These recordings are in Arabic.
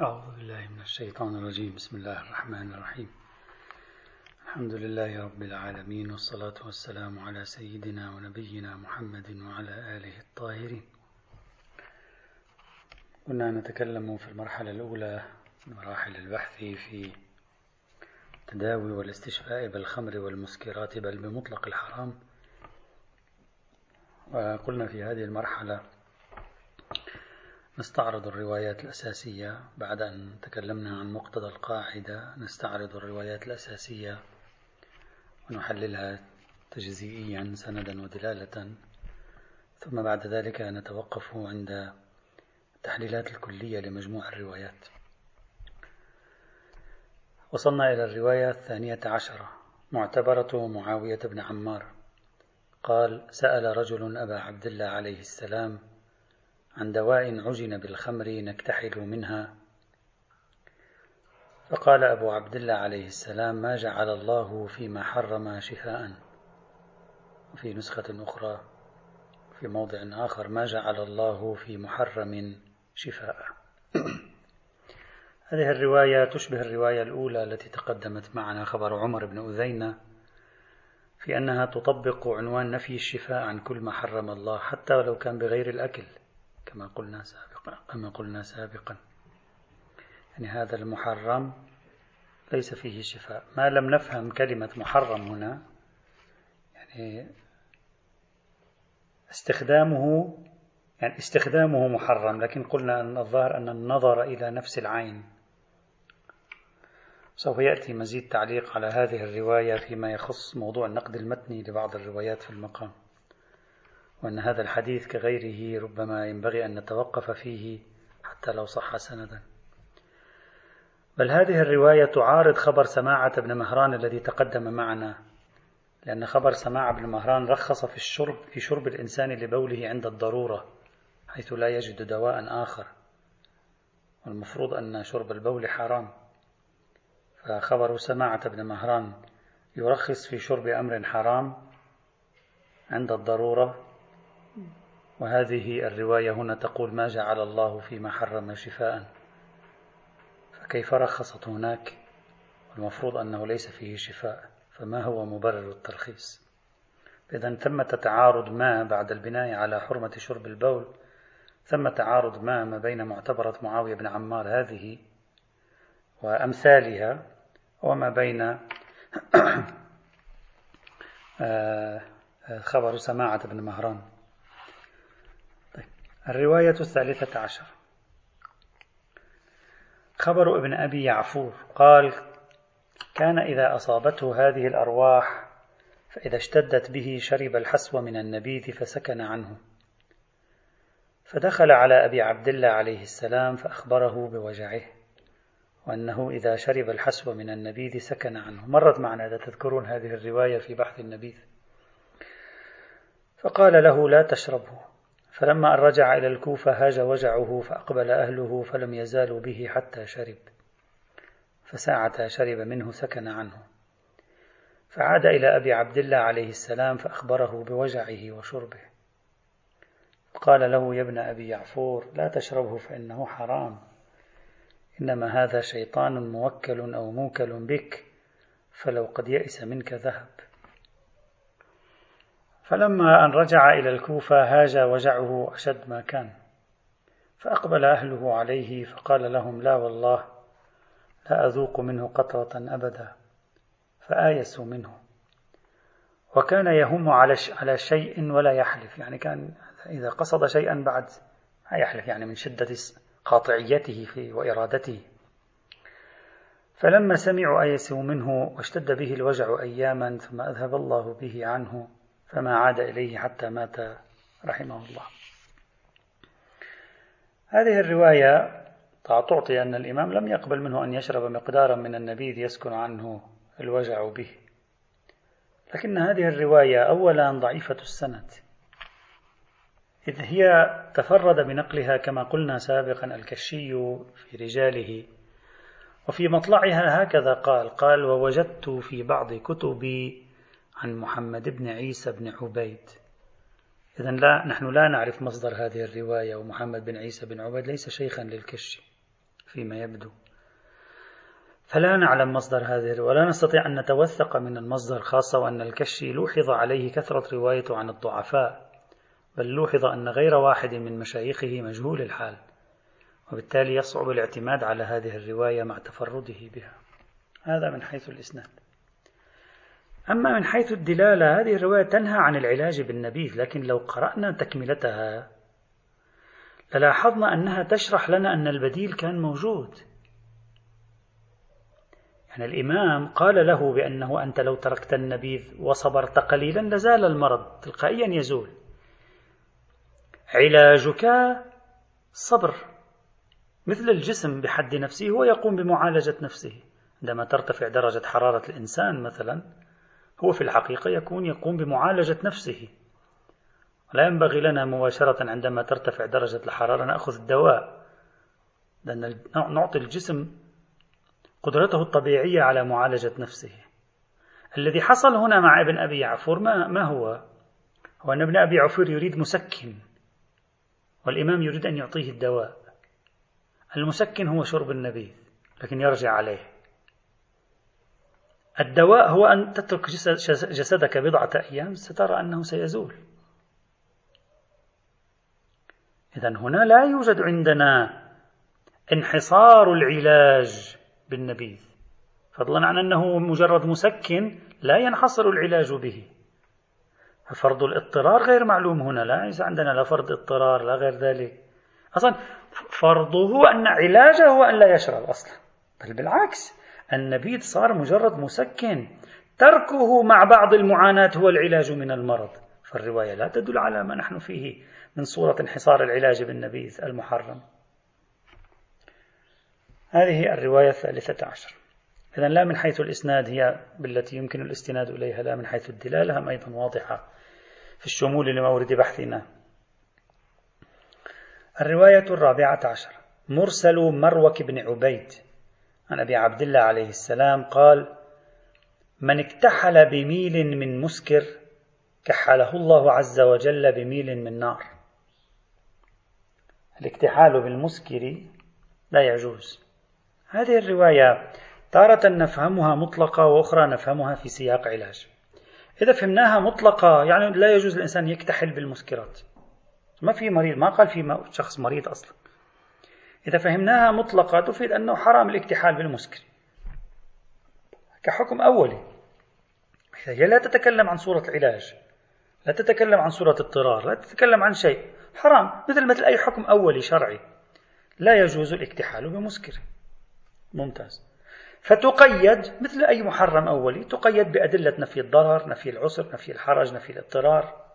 أعوذ بالله من الشيطان الرجيم. بسم الله الرحمن الرحيم. الحمد لله رب العالمين والصلاة والسلام على سيدنا ونبينا محمد وعلى آله الطاهرين. كنا نتكلم في المرحلة الأولى من مراحل البحث في التداوي والاستشفاء بالخمر والمسكرات بل بمطلق الحرام. وقلنا في هذه المرحلة نستعرض الروايات الأساسية. بعد أن تكلمنا عن مقتضى القاعدة نستعرض الروايات الأساسية ونحللها تجزئيا سندا ودلالة. ثم بعد ذلك نتوقف عند التحليلات الكلية لمجموع الروايات. وصلنا إلى الرواية الثانية عشرة. معتبرة معاوية بن عمار. قال سأل رجل أبا عبد الله عليه السلام عن دواء عجن بالخمر نكتحل منها. فقال أبو عبد الله عليه السلام ما جعل الله فيما حرم شفاء؟ وفي نسخة أخرى في موضع آخر ما جعل الله في محرم شفاء؟ هذه الرواية تشبه الرواية الأولى التي تقدمت معنا خبر عمر بن أذينة في أنها تطبق عنوان نفي الشفاء عن كل ما حرم الله حتى ولو كان بغير الأكل. كما قلنا سابقا كما قلنا سابقا. يعني هذا المحرم ليس فيه شفاء. ما لم نفهم كلمة محرم هنا يعني استخدامه يعني استخدامه محرم لكن قلنا أن الظاهر أن النظر إلى نفس العين. سوف يأتي مزيد تعليق على هذه الرواية فيما يخص موضوع النقد المتني لبعض الروايات في المقام. وأن هذا الحديث كغيره ربما ينبغي أن نتوقف فيه حتى لو صح سندا. بل هذه الرواية تعارض خبر سماعة بن مهران الذي تقدم معنا لأن خبر سماعة بن مهران رخص في الشرب في شرب الإنسان لبوله عند الضرورة حيث لا يجد دواء آخر. والمفروض أن شرب البول حرام. فخبر سماعة بن مهران يرخص في شرب أمر حرام عند الضرورة وهذه الرواية هنا تقول ما جعل الله فيما حرم شفاء. فكيف رخصت هناك؟ والمفروض أنه ليس فيه شفاء. فما هو مبرر الترخيص؟ إذا ثمة تعارض ما بعد البناء على حرمة شرب البول ثم تعارض ما ما بين معتبرة معاوية بن عمار هذه وأمثالها وما بين آه، خبر سماعة بن مهران. الرواية الثالثة عشر. خبر ابن أبي يعفور قال كان إذا أصابته هذه الأرواح فإذا اشتدت به شرب الحسو من النبيذ فسكن عنه. فدخل على أبي عبد الله عليه السلام فأخبره بوجعه وأنه إذا شرب الحسو من النبيذ سكن عنه. مرت معنا إذا تذكرون هذه الرواية في بحث النبيذ. فقال له لا تشربه. فلما أن رجع إلى الكوفة هاج وجعه فأقبل أهله فلم يزالوا به حتى شرب. فساعة شرب منه سكن عنه. فعاد إلى أبي عبد الله عليه السلام فأخبره بوجعه وشربه. قال له يا ابن أبي يعفور لا تشربه فإنه حرام. إنما هذا شيطان موكل أو موكل بك فلو قد يئس منك ذهب. فلما أن رجع إلى الكوفة هاج وجعه أشد ما كان فأقبل أهله عليه فقال لهم لا والله لا أذوق منه قطرة أبدا فآيسوا منه. وكان يهم على على شيء ولا يحلف يعني كان إذا قصد شيئا بعد ما يحلف يعني من شدة قاطعيته في وإرادته. فلما سمعوا آيسوا منه واشتد به الوجع أياما ثم أذهب الله به عنه فما عاد إليه حتى مات رحمه الله. هذه الرواية تعطي أن الإمام لم يقبل منه أن يشرب مقدارا من النبيذ يسكن عنه الوجع به. لكن هذه الرواية أولا ضعيفة السند. إذ هي تفرد بنقلها كما قلنا سابقا الكشي في رجاله. وفي مطلعها هكذا قال قال ووجدت في بعض كتبي عن محمد بن عيسى بن عبيد. إذا لا نحن لا نعرف مصدر هذه الرواية ومحمد بن عيسى بن عبيد ليس شيخا للكشي فيما يبدو. فلا نعلم مصدر هذه ولا نستطيع أن نتوثق من المصدر خاصة وأن الكشي لوحظ عليه كثرة روايته عن الضعفاء بل لوحظ أن غير واحد من مشايخه مجهول الحال وبالتالي يصعب الاعتماد على هذه الرواية مع تفرده بها. هذا من حيث الإسناد. أما من حيث الدلالة هذه الرواية تنهى عن العلاج بالنبيذ لكن لو قرأنا تكملتها للاحظنا أنها تشرح لنا أن البديل كان موجود. يعني الإمام قال له بأنه أنت لو تركت النبيذ وصبرت قليلا لزال المرض تلقائيا يزول. علاجك صبر مثل الجسم بحد نفسه هو يقوم بمعالجة نفسه. عندما ترتفع درجة حرارة الإنسان مثلا هو في الحقيقة يكون يقوم بمعالجة نفسه. لا ينبغي لنا مباشرة عندما ترتفع درجة الحرارة نأخذ الدواء لأن نعطي الجسم قدرته الطبيعية على معالجة نفسه. الذي حصل هنا مع ابن أبي عفور ما, ما هو؟ هو أن ابن أبي عفور يريد مسكن والإمام يريد أن يعطيه الدواء. المسكن هو شرب النبيذ لكن يرجع عليه. الدواء هو أن تترك جسدك بضعة أيام سترى أنه سيزول. إذا هنا لا يوجد عندنا انحصار العلاج بالنبيذ. فضلا عن أنه مجرد مسكن لا ينحصر العلاج به. ففرض الاضطرار غير معلوم هنا. لا ليس عندنا لا فرض اضطرار لا غير ذلك. أصلا فرضه أن علاجه هو أن لا يشرب أصلا. بل بالعكس النبيذ صار مجرد مسكن. تركه مع بعض المعاناة هو العلاج من المرض. فالرواية لا تدل على ما نحن فيه من صورة انحصار العلاج بالنبيذ المحرم. هذه الرواية الثالثة عشر. إذا لا من حيث الإسناد هي بالتي يمكن الاستناد إليها لا من حيث الدلالة هم أيضا واضحة في الشمول لمورد بحثنا. الرواية الرابعة عشر. مرسل مروك بن عبيد. عن أبي عبد الله عليه السلام قال من اكتحل بميل من مسكر كحله الله عز وجل بميل من نار. الاكتحال بالمسكر لا يجوز. هذه الرواية تارة نفهمها مطلقة وأخرى نفهمها في سياق علاج. إذا فهمناها مطلقة يعني لا يجوز الإنسان يكتحل بالمسكرات. ما في مريض ما قال في شخص مريض أصلا. إذا فهمناها مطلقة تفيد أنه حرام الاكتحال بالمسكر. كحكم أولي. هي لا تتكلم عن صورة العلاج لا تتكلم عن صورة اضطرار لا تتكلم عن شيء حرام. مثل مثل أي حكم أولي شرعي لا يجوز الاكتحال بمسكر. ممتاز. فتقيد مثل أي محرم أولي تقيد بأدلة نفي الضرر نفي العسر نفي الحرج نفي الاضطرار.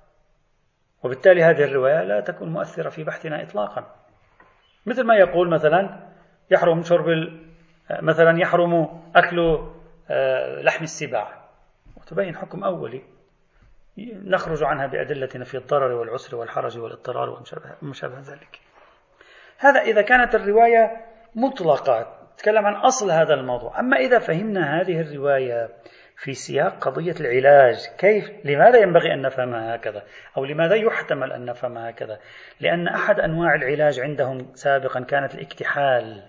وبالتالي هذه الرواية لا تكون مؤثرة في بحثنا إطلاقا. مثل ما يقول مثلا يحرم شرب مثلا يحرم أكل آه، لحم السباع. وتبين حكم أولي. نخرج عنها بأدلة نفي الضرر والعسر والحرج والاضطرار وما شابه ذلك. هذا إذا كانت الرواية مطلقة تكلم عن أصل هذا الموضوع. أما إذا فهمنا هذه الرواية في سياق قضية العلاج. كيف؟ لماذا ينبغي أن نفهمها هكذا؟ أو لماذا يحتمل أن نفهمها هكذا؟ لأن أحد أنواع العلاج عندهم سابقا كانت الاكتحال.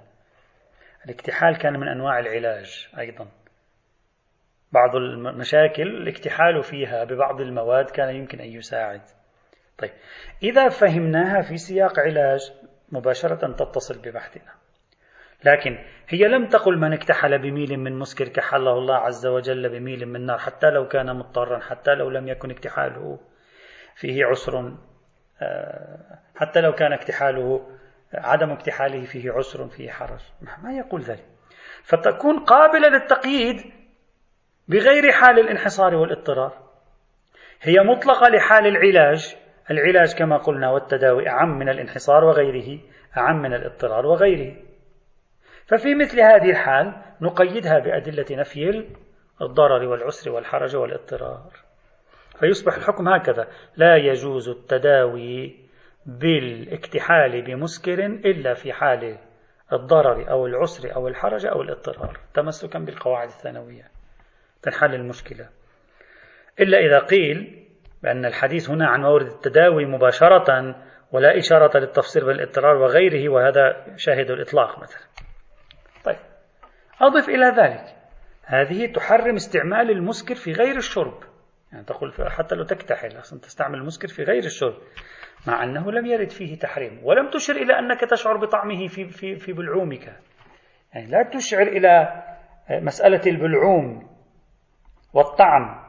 الاكتحال كان من أنواع العلاج أيضا. بعض المشاكل الاكتحال فيها ببعض المواد كان يمكن أن يساعد. طيب إذا فهمناها في سياق علاج مباشرة تتصل ببحثنا. لكن هي لم تقل من اكتحل بميل من مسكر كحله الله عز وجل بميل من نار حتى لو كان مضطرا حتى لو لم يكن اكتحاله فيه عسر آه، حتى لو كان اكتحاله عدم اكتحاله فيه عسر فيه حرج. ما يقول ذلك. فتكون قابلة للتقييد بغير حال الانحصار والاضطرار. هي مطلقة لحال العلاج. العلاج كما قلنا والتداوي أعم من الانحصار وغيره أعم من الاضطرار وغيره. ففي مثل هذه الحال نقيدها بأدلة نفي الضرر والعسر والحرج والاضطرار. فيصبح الحكم هكذا لا يجوز التداوي بالاكتحال بمسكر إلا في حال الضرر أو العسر أو الحرج أو الاضطرار تمسكا بالقواعد الثانوية تنحل المشكلة. إلا إذا قيل بأن الحديث هنا عن مورد التداوي مباشرة ولا إشارة للتفسير بالاضطرار وغيره وهذا شاهد الإطلاق مثلا. أضف إلى ذلك. هذه تحرم استعمال المسكر في غير الشرب. يعني تقول حتى لو تكتحل أصلا تستعمل المسكر في غير الشرب مع أنه لم يرد فيه تحريم. ولم تشر إلى أنك تشعر بطعمه في, في, في بلعومك. يعني لا تشعر إلى مسألة البلعوم والطعم.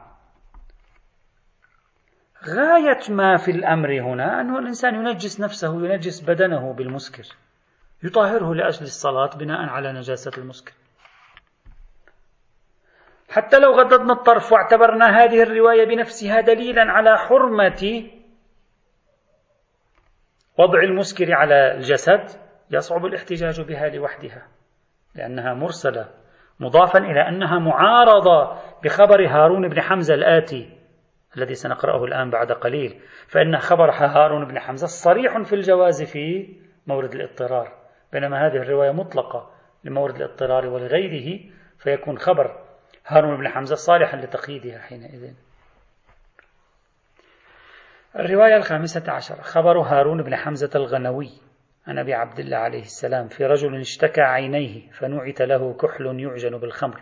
غاية ما في الأمر هنا أنه الإنسان ينجس نفسه ينجس بدنه بالمسكر يطهره لأجل الصلاة بناء على نجاسة المسكر. حتى لو غضضنا الطرف واعتبرنا هذه الرواية بنفسها دليلا على حرمة وضع المسكر على الجسد يصعب الاحتجاج بها لوحدها لأنها مرسلة مضافا إلى أنها معارضة بخبر هارون بن حمزة الآتي الذي سنقرأه الآن بعد قليل فإن خبر هارون بن حمزة صريح في الجواز في مورد الاضطرار بينما هذه الرواية مطلقة لمورد الاضطرار ولغيره فيكون خبر هارون بن حمزة صالحا لتقييدها حينئذ. الرواية الخامسة عشر. خبر هارون بن حمزة الغنوي عن أبي عبد الله عليه السلام في رجل اشتكى عينيه فنعت له كحل يعجن بالخمر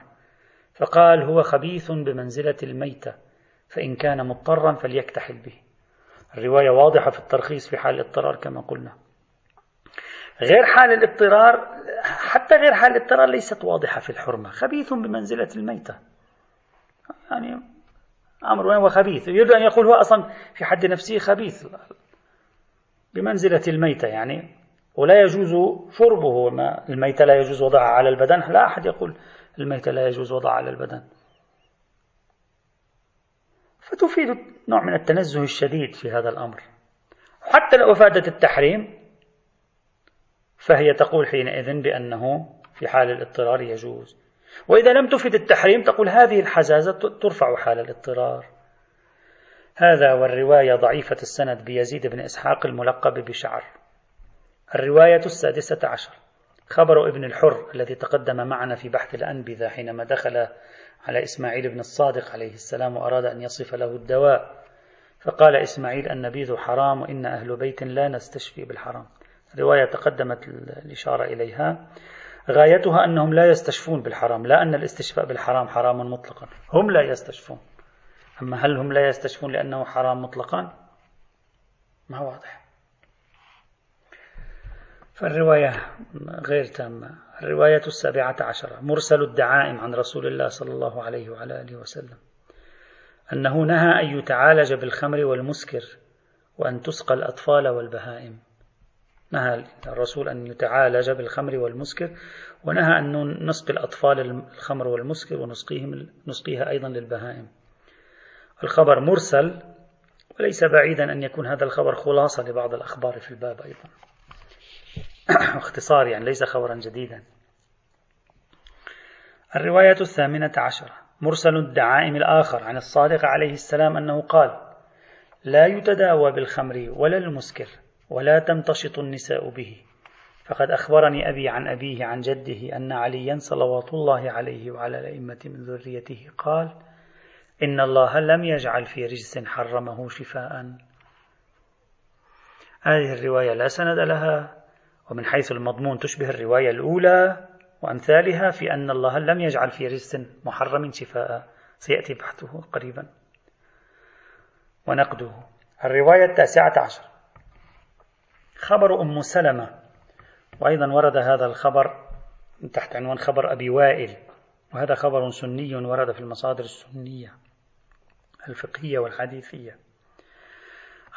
فقال هو خبيث بمنزلة الميتة فإن كان مضطرا فليكتحل به. الرواية واضحة في الترخيص في حال الاضطرار كما قلنا. غير حال الاضطرار حتى غير حال الاضطرار ليست واضحة في الحرمة. خبيث بمنزلة الميتة. يعني أمر وين وخبيث يريد أن يقول هو أصلا في حد نفسه خبيث. بمنزلة الميتة يعني ولا يجوز شربه. ما الميتة لا يجوز وضعها على البدن. لا أحد يقول الميتة لا يجوز وضعها على البدن. فتفيد نوع من التنزه الشديد في هذا الأمر. حتى لو أفادت التحريم فهي تقول حينئذ بأنه في حال الاضطرار يجوز. وإذا لم تفد التحريم تقول هذه الحزازة ترفع حال الاضطرار. هذا والرواية ضعيفة السند بيزيد بن إسحاق الملقب بشعر. الرواية السادسة عشر. خبر ابن الحر الذي تقدم معنا في بحث الأنبذة حينما دخل على إسماعيل بن الصادق عليه السلام وأراد أن يصف له الدواء فقال إسماعيل النبيذ حرام وإن أهل بيت لا نستشفي بالحرام. رواية تقدمت الإشارة إليها. غايتها أنهم لا يستشفون بالحرام لا أن الاستشفاء بالحرام حرام مطلقا. هم لا يستشفون. أما هل هم لا يستشفون لأنه حرام مطلقا؟ ما واضح. فالرواية غير تامة. الرواية السابعة عشرة مرسل الدعائم عن رسول الله صلى الله عليه وعلى آله وسلم. أنه نهى أن يتعالج بالخمر والمسكر وأن تسقى الأطفال والبهائم. نهى الرسول أن يتعالج بالخمر والمسكر ونهى أن نسقي الأطفال الخمر والمسكر ونسقيهم نسقيها أيضا للبهائم. الخبر مرسل وليس بعيدا أن يكون هذا الخبر خلاصة لبعض الأخبار في الباب أيضا. اختصار يعني ليس خبرا جديدا. الرواية الثامنة عشرة. مرسل الدعائم الآخر عن الصادق عليه السلام أنه قال لا يتداوى بالخمر ولا المسكر ولا تمتشط النساء به. فقد أخبرني أبي عن أبيه عن جده أن عليا صلوات الله عليه وعلى الأئمة من ذريته. قال إن الله لم يجعل في رجس حرمه شفاء. هذه الرواية لا سند لها ومن حيث المضمون تشبه الرواية الأولى وأمثالها في أن الله لم يجعل في رجس محرم شفاء. سيأتي بحثه قريبا. ونقده. الرواية التاسعة عشر. خبر أم سلمة. وأيضا ورد هذا الخبر تحت عنوان خبر أبي وائل. وهذا خبر سني ورد في المصادر السنية الفقهية والحديثية.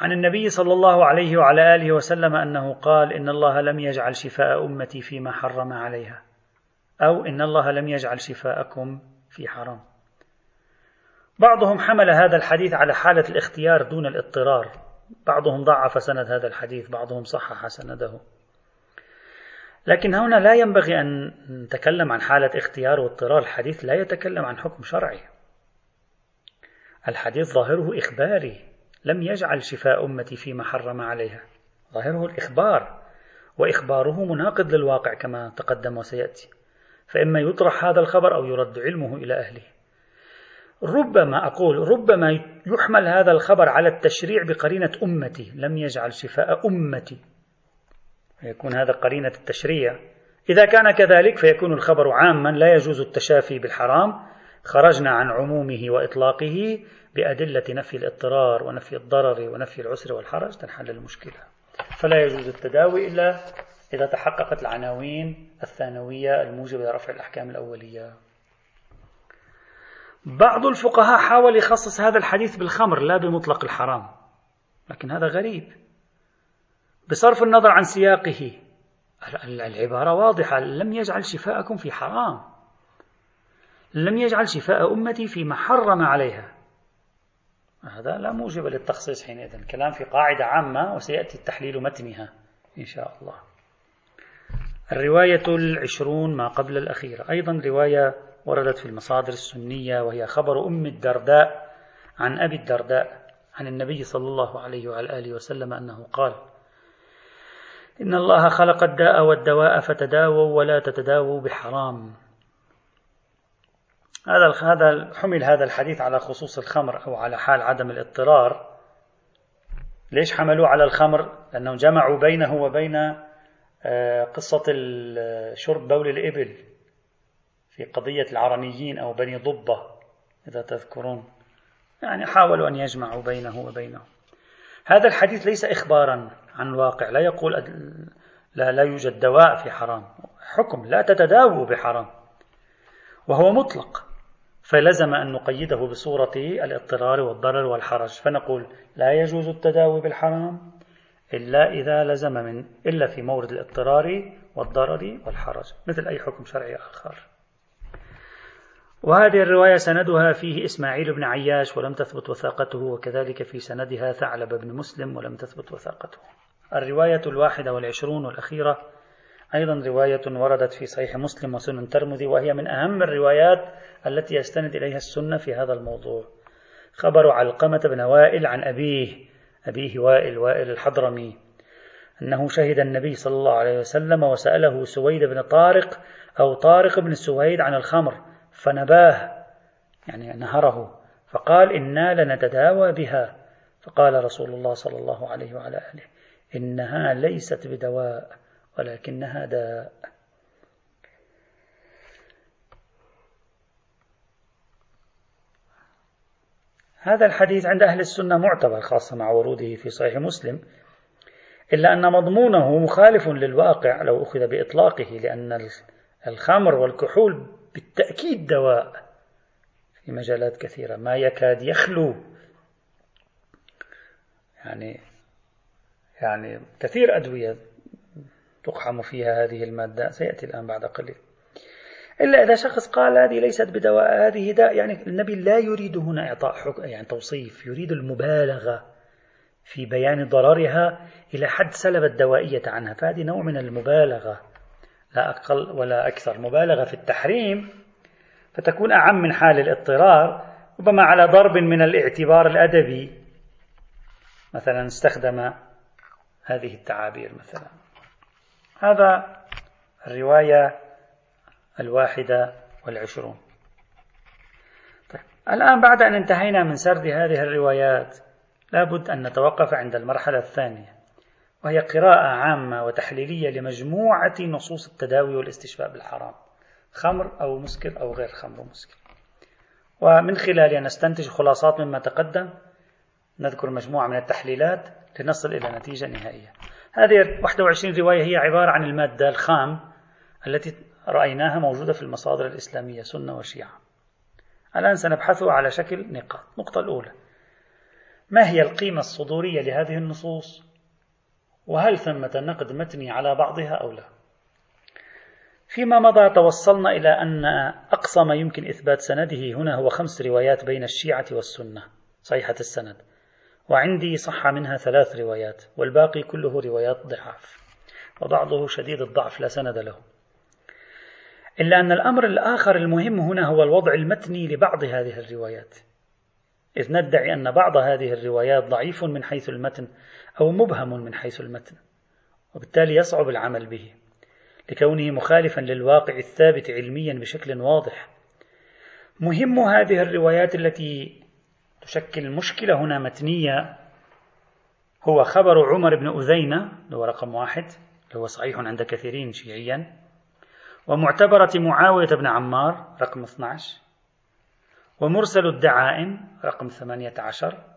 عن النبي صلى الله عليه وعلى آله وسلم أنه قال إن الله لم يجعل شفاء أمتي فيما حرم عليها. أو إن الله لم يجعل شفاءكم في حرام. بعضهم حمل هذا الحديث على حالة الاختيار دون الاضطرار. بعضهم ضعف سند هذا الحديث بعضهم صحح سنده. لكن هنا لا ينبغي أن نتكلم عن حالة اختيار واضطرار. الحديث لا يتكلم عن حكم شرعي. الحديث ظاهره إخباري. لم يجعل شفاء أمتي فيما حرم عليها. ظاهره الإخبار. وإخباره مناقض للواقع كما تقدم وسيأتي. فإما يطرح هذا الخبر أو يرد علمه إلى أهله. ربما أقول ربما يحمل هذا الخبر على التشريع بقرينة أمتي لم يجعل شفاء أمتي. يكون هذا قرينة التشريع. إذا كان كذلك فيكون الخبر عاما لا يجوز التشافي بالحرام. خرجنا عن عمومه وإطلاقه بأدلة نفي الإضطرار ونفي الضرر ونفي العسر والحرج تنحل المشكلة. فلا يجوز التداوي إلا إذا تحققت العناوين الثانوية الموجبة لرفع الأحكام الأولية. بعض الفقهاء حاول يخصص هذا الحديث بالخمر لا بمطلق الحرام. لكن هذا غريب. بصرف النظر عن سياقه العبارة واضحة. لم يجعل شفاءكم في حرام. لم يجعل شفاء أمتي فيما حرم عليها. هذا لا موجب للتخصيص حينئذ. الكلام في قاعدة عامة وسيأتي التحليل متنها إن شاء الله. الرواية العشرون ما قبل الأخيرة. أيضا رواية وردت في المصادر السنية وهي خبر أم الدرداء عن أبي الدرداء عن النبي صلى الله عليه وعلى آله وسلم أنه قال إن الله خلق الداء والدواء فتداووا ولا تتداووا بحرام. هذا هذا حمل هذا الحديث على خصوص الخمر أو على حال عدم الاضطرار. ليش حملوه على الخمر؟ لأنهم جمعوا بينه وبين آه، قصة شرب بول الإبل. في قضية العرنيين أو بني ضبة إذا تذكرون. يعني حاولوا أن يجمعوا بينه وبينه هذا الحديث ليس إخبارا عن الواقع. لا يقول لا, لا يوجد دواء في حرام. حكم لا تتداووا بحرام. وهو مطلق. فلزم أن نقيده بصورة الاضطرار والضرر والحرج. فنقول لا يجوز التداوي بالحرام إلا إذا لزم من إلا في مورد الاضطرار والضرر والحرج. مثل أي حكم شرعي آخر. وهذه الرواية سندها فيه إسماعيل بن عياش ولم تثبت وثاقته وكذلك في سندها ثعلب بن مسلم ولم تثبت وثاقته. الرواية الواحدة والعشرون والأخيرة أيضا رواية وردت في صحيح مسلم وسنن الترمذي وهي من أهم الروايات التي يستند إليها السنة في هذا الموضوع. خبر علقمة بن وائل عن أبيه أبيه وائل وائل الحضرمي أنه شهد النبي صلى الله عليه وسلم وسأله سويد بن طارق أو طارق بن سويد عن الخمر فنباه يعني نهره فقال إنا لنتداوى بها. فقال رسول الله صلى الله عليه وعلى آله إنها ليست بدواء ولكنها داء. هذا الحديث عند أهل السنة معتبر خاصة مع وروده في صحيح مسلم إلا أن مضمونه مخالف للواقع لو أخذ بإطلاقه لأن الخمر والكحول بالتأكيد دواء في مجالات كثيرة. ما يكاد يخلو. يعني يعني كثير أدوية تقحم فيها هذه المادة. سيأتي الآن بعد قليل. إلا إذا شخص قال هذه ليست بدواء هذه داء. يعني النبي لا يريد هنا إعطاء حكم يعني توصيف. يريد المبالغة في بيان ضررها إلى حد سلب الدوائية عنها. فهذه نوع من المبالغة. لا أقل ولا أكثر. مبالغة في التحريم فتكون أعم من حال الاضطرار ربما على ضرب من الاعتبار الأدبي. مثلا استخدم هذه التعابير مثلا. هذا الرواية الواحدة والعشرون. طيب. الآن بعد أن انتهينا من سرد هذه الروايات لابد أن نتوقف عند المرحلة الثانية. وهي قراءة عامة وتحليلية لمجموعة نصوص التداوي والاستشفاء بالحرام خمر أو مسكر أو غير خمر ومسكر. ومن خلالها نستنتج خلاصات مما تقدم نذكر مجموعة من التحليلات لنصل إلى نتيجة نهائية. هذه 21 رواية هي عبارة عن المادة الخام التي رأيناها موجودة في المصادر الإسلامية سنة وشيعة. الآن سنبحث على شكل نقاط. النقطة الأولى. ما هي القيمة الصدورية لهذه النصوص؟ وهل ثمة نقد متني على بعضها أو لا؟ فيما مضى توصلنا إلى أن أقصى ما يمكن إثبات سنده هنا هو خمس روايات بين الشيعة والسنة صحيحة السند. وعندي صح منها ثلاث روايات والباقي كله روايات ضعاف وبعضه شديد الضعف لا سند له. إلا أن الأمر الآخر المهم هنا هو الوضع المتني لبعض هذه الروايات. إذ ندعي أن بعض هذه الروايات ضعيف من حيث المتن أو مبهم من حيث المتن وبالتالي يصعب العمل به لكونه مخالفا للواقع الثابت علميا بشكل واضح. مهم هذه الروايات التي تشكل مشكلة هنا متنية هو خبر عمر بن أذينة هو رقم واحد هو صحيح عند كثيرين شيعيا ومعتبرة معاوية بن عمار رقم 12 ومرسل الدعائم رقم 18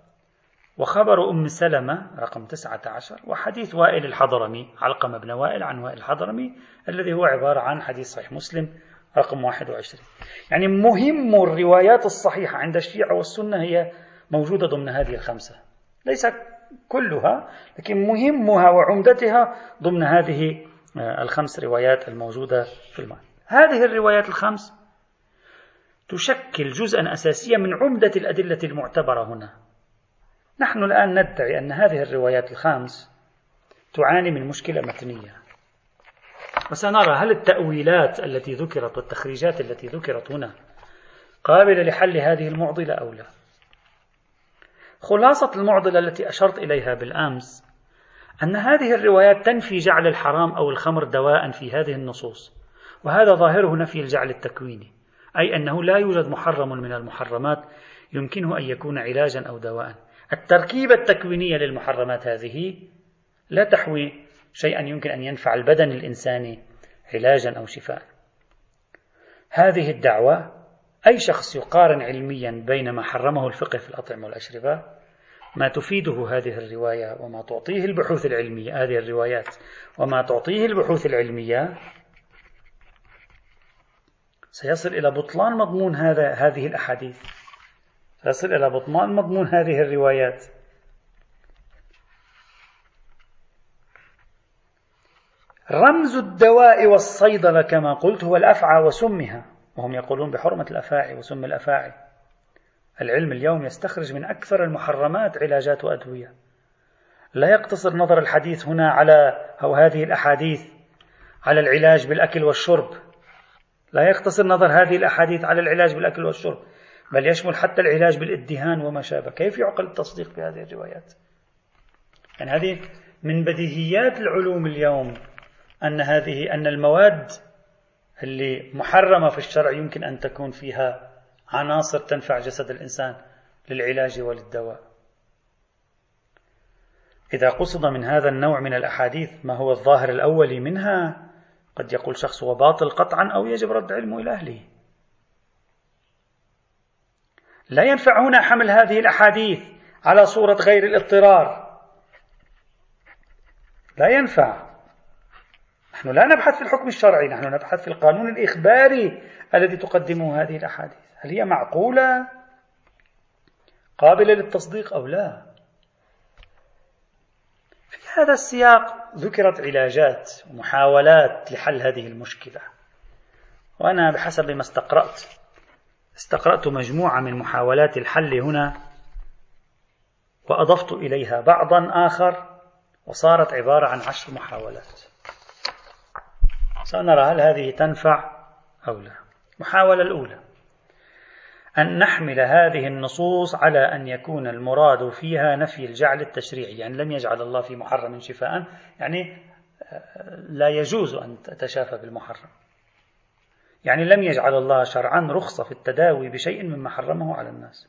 وخبر أم سلمة رقم 19 وحديث وائل الحضرمي علقمة بن وائل عن وائل الحضرمي الذي هو عبارة عن حديث صحيح مسلم رقم 21 يعني مهم الروايات الصحيحة عند الشيعة والسنة هي موجودة ضمن هذه الخمسة. ليس كلها لكن مهمها وعمدتها ضمن هذه آه، الخمس روايات الموجودة في المال هذه الروايات الخمس تشكل جزءا أساسيا من عمدة الأدلة المعتبرة هنا. نحن الآن ندعي أن هذه الروايات الخمس تعاني من مشكلة متنية. وسنرى هل التأويلات التي ذكرت والتخريجات التي ذكرت هنا قابلة لحل هذه المعضلة أو لا؟ خلاصة المعضلة التي أشرت إليها بالأمس أن هذه الروايات تنفي جعل الحرام أو الخمر دواء في هذه النصوص وهذا ظاهره نفي الجعل التكويني أي أنه لا يوجد محرم من المحرمات يمكنه أن يكون علاجا أو دواء التركيبة التكوينية للمحرمات هذه لا تحوي شيئا يمكن أن ينفع البدن الإنساني علاجا أو شفاء. هذه الدعوة أي شخص يقارن علميا بين ما حرمه الفقه في الأطعمة والأشربة ما تفيده هذه الرواية وما تعطيه البحوث العلمية هذه الروايات وما تعطيه البحوث العلمية سيصل إلى بطلان مضمون هذا هذه الأحاديث. سيصل إلى بطلان مضمون هذه الروايات. رمز الدواء والصيدلة كما قلت هو الأفعى وسمها وهم يقولون بحرمة الأفاعي وسم الأفاعي. العلم اليوم يستخرج من أكثر المحرمات علاجات وأدوية. لا يقتصر نظر الحديث هنا على أو هذه الأحاديث على العلاج بالأكل والشرب. لا يقتصر نظر هذه الأحاديث على العلاج بالأكل والشرب. بل يشمل حتى العلاج بالإدهان وما شابه. كيف يعقل التصديق بهذه الروايات؟ يعني هذه من بديهيات العلوم اليوم أن هذه أن المواد اللي محرمة في الشرع يمكن أن تكون فيها عناصر تنفع جسد الإنسان للعلاج وللدواء. إذا قصد من هذا النوع من الأحاديث ما هو الظاهر الأولي منها قد يقول شخص هو باطل قطعا أو يجب رد علمه إلى أهله. لا ينفع هنا حمل هذه الأحاديث على صورة غير الاضطرار. لا ينفع. نحن لا نبحث في الحكم الشرعي نحن نبحث في القانون الإخباري الذي تقدمه هذه الأحاديث. هل هي معقولة؟ قابلة للتصديق أو لا؟ في هذا السياق ذكرت علاجات ومحاولات لحل هذه المشكلة. وأنا بحسب ما استقرأت استقرأت مجموعة من محاولات الحل هنا وأضفت إليها بعضا آخر وصارت عبارة عن عشر محاولات. سنرى هل هذه تنفع أو لا. المحاولة الأولى أن نحمل هذه النصوص على أن يكون المراد فيها نفي الجعل التشريعي يعني لم يجعل الله في محرم شفاء يعني آه، لا يجوز أن تتشافى بالمحرم. يعني لم يجعل الله شرعا رخصة في التداوي بشيء مما حرمه على الناس.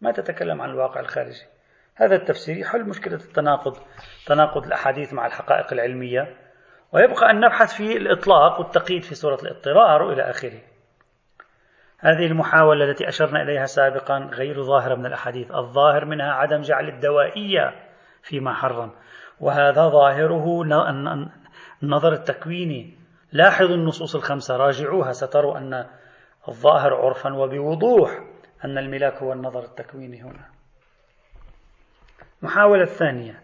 ما تتكلم عن الواقع الخارجي. هذا التفسير يحل مشكلة التناقض تناقض الأحاديث مع الحقائق العلمية ويبقى أن نبحث في الإطلاق والتقييد في سورة الاضطرار وإلى آخره. هذه المحاولة التي أشرنا إليها سابقا غير ظاهرة من الأحاديث. الظاهر منها عدم جعل الدوائية فيما حرم. وهذا ظاهره النظر التكويني لاحظوا النصوص الخمسة راجعوها ستروا أن الظاهر عرفا وبوضوح أن الملاك هو النظر التكويني هنا. المحاولة الثانية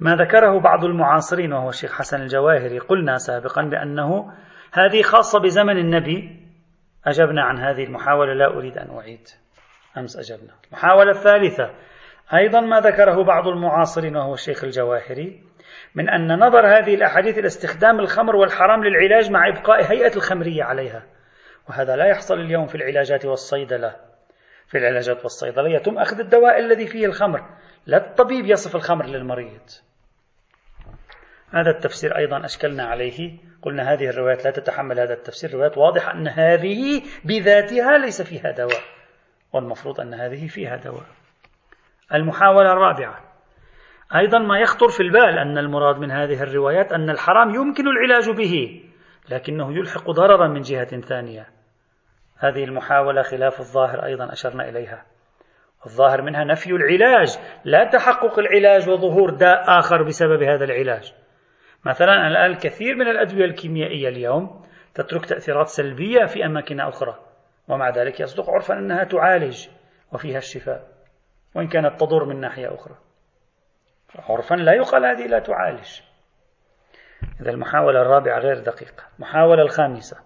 ما ذكره بعض المعاصرين وهو الشيخ حسن الجواهري قلنا سابقا بأنه هذه خاصة بزمن النبي. أجبنا عن هذه المحاولة لا أريد أن أعيد. أمس أجبنا. المحاولة الثالثة. أيضا ما ذكره بعض المعاصرين وهو الشيخ الجواهري. من أن نظر هذه الأحاديث إلى استخدام الخمر والحرام للعلاج مع إبقاء هيئة الخمرية عليها. وهذا لا يحصل اليوم في العلاجات والصيدلة. في العلاجات والصيدلة يتم أخذ الدواء الذي فيه الخمر. لا الطبيب يصف الخمر للمريض. هذا التفسير أيضا أشكلنا عليه. قلنا هذه الروايات لا تتحمل هذا التفسير. روايات واضحة أن هذه بذاتها ليس فيها دواء. والمفروض أن هذه فيها دواء. المحاولة الرابعة. أيضا ما يخطر في البال أن المراد من هذه الروايات أن الحرام يمكن العلاج به لكنه يلحق ضررا من جهة ثانية. هذه المحاولة خلاف الظاهر أيضا أشرنا إليها. الظاهر منها نفي العلاج لا تحقق العلاج وظهور داء آخر بسبب هذا العلاج. مثلا الآن الكثير من الأدوية الكيميائية اليوم تترك تأثيرات سلبية في أماكن أخرى ومع ذلك يصدق عرفا أنها تعالج وفيها الشفاء وإن كانت تضر من ناحية أخرى. عرفا لا يقال هذه لا تعالج. إذا المحاولة الرابعة غير دقيقة. المحاولة الخامسة.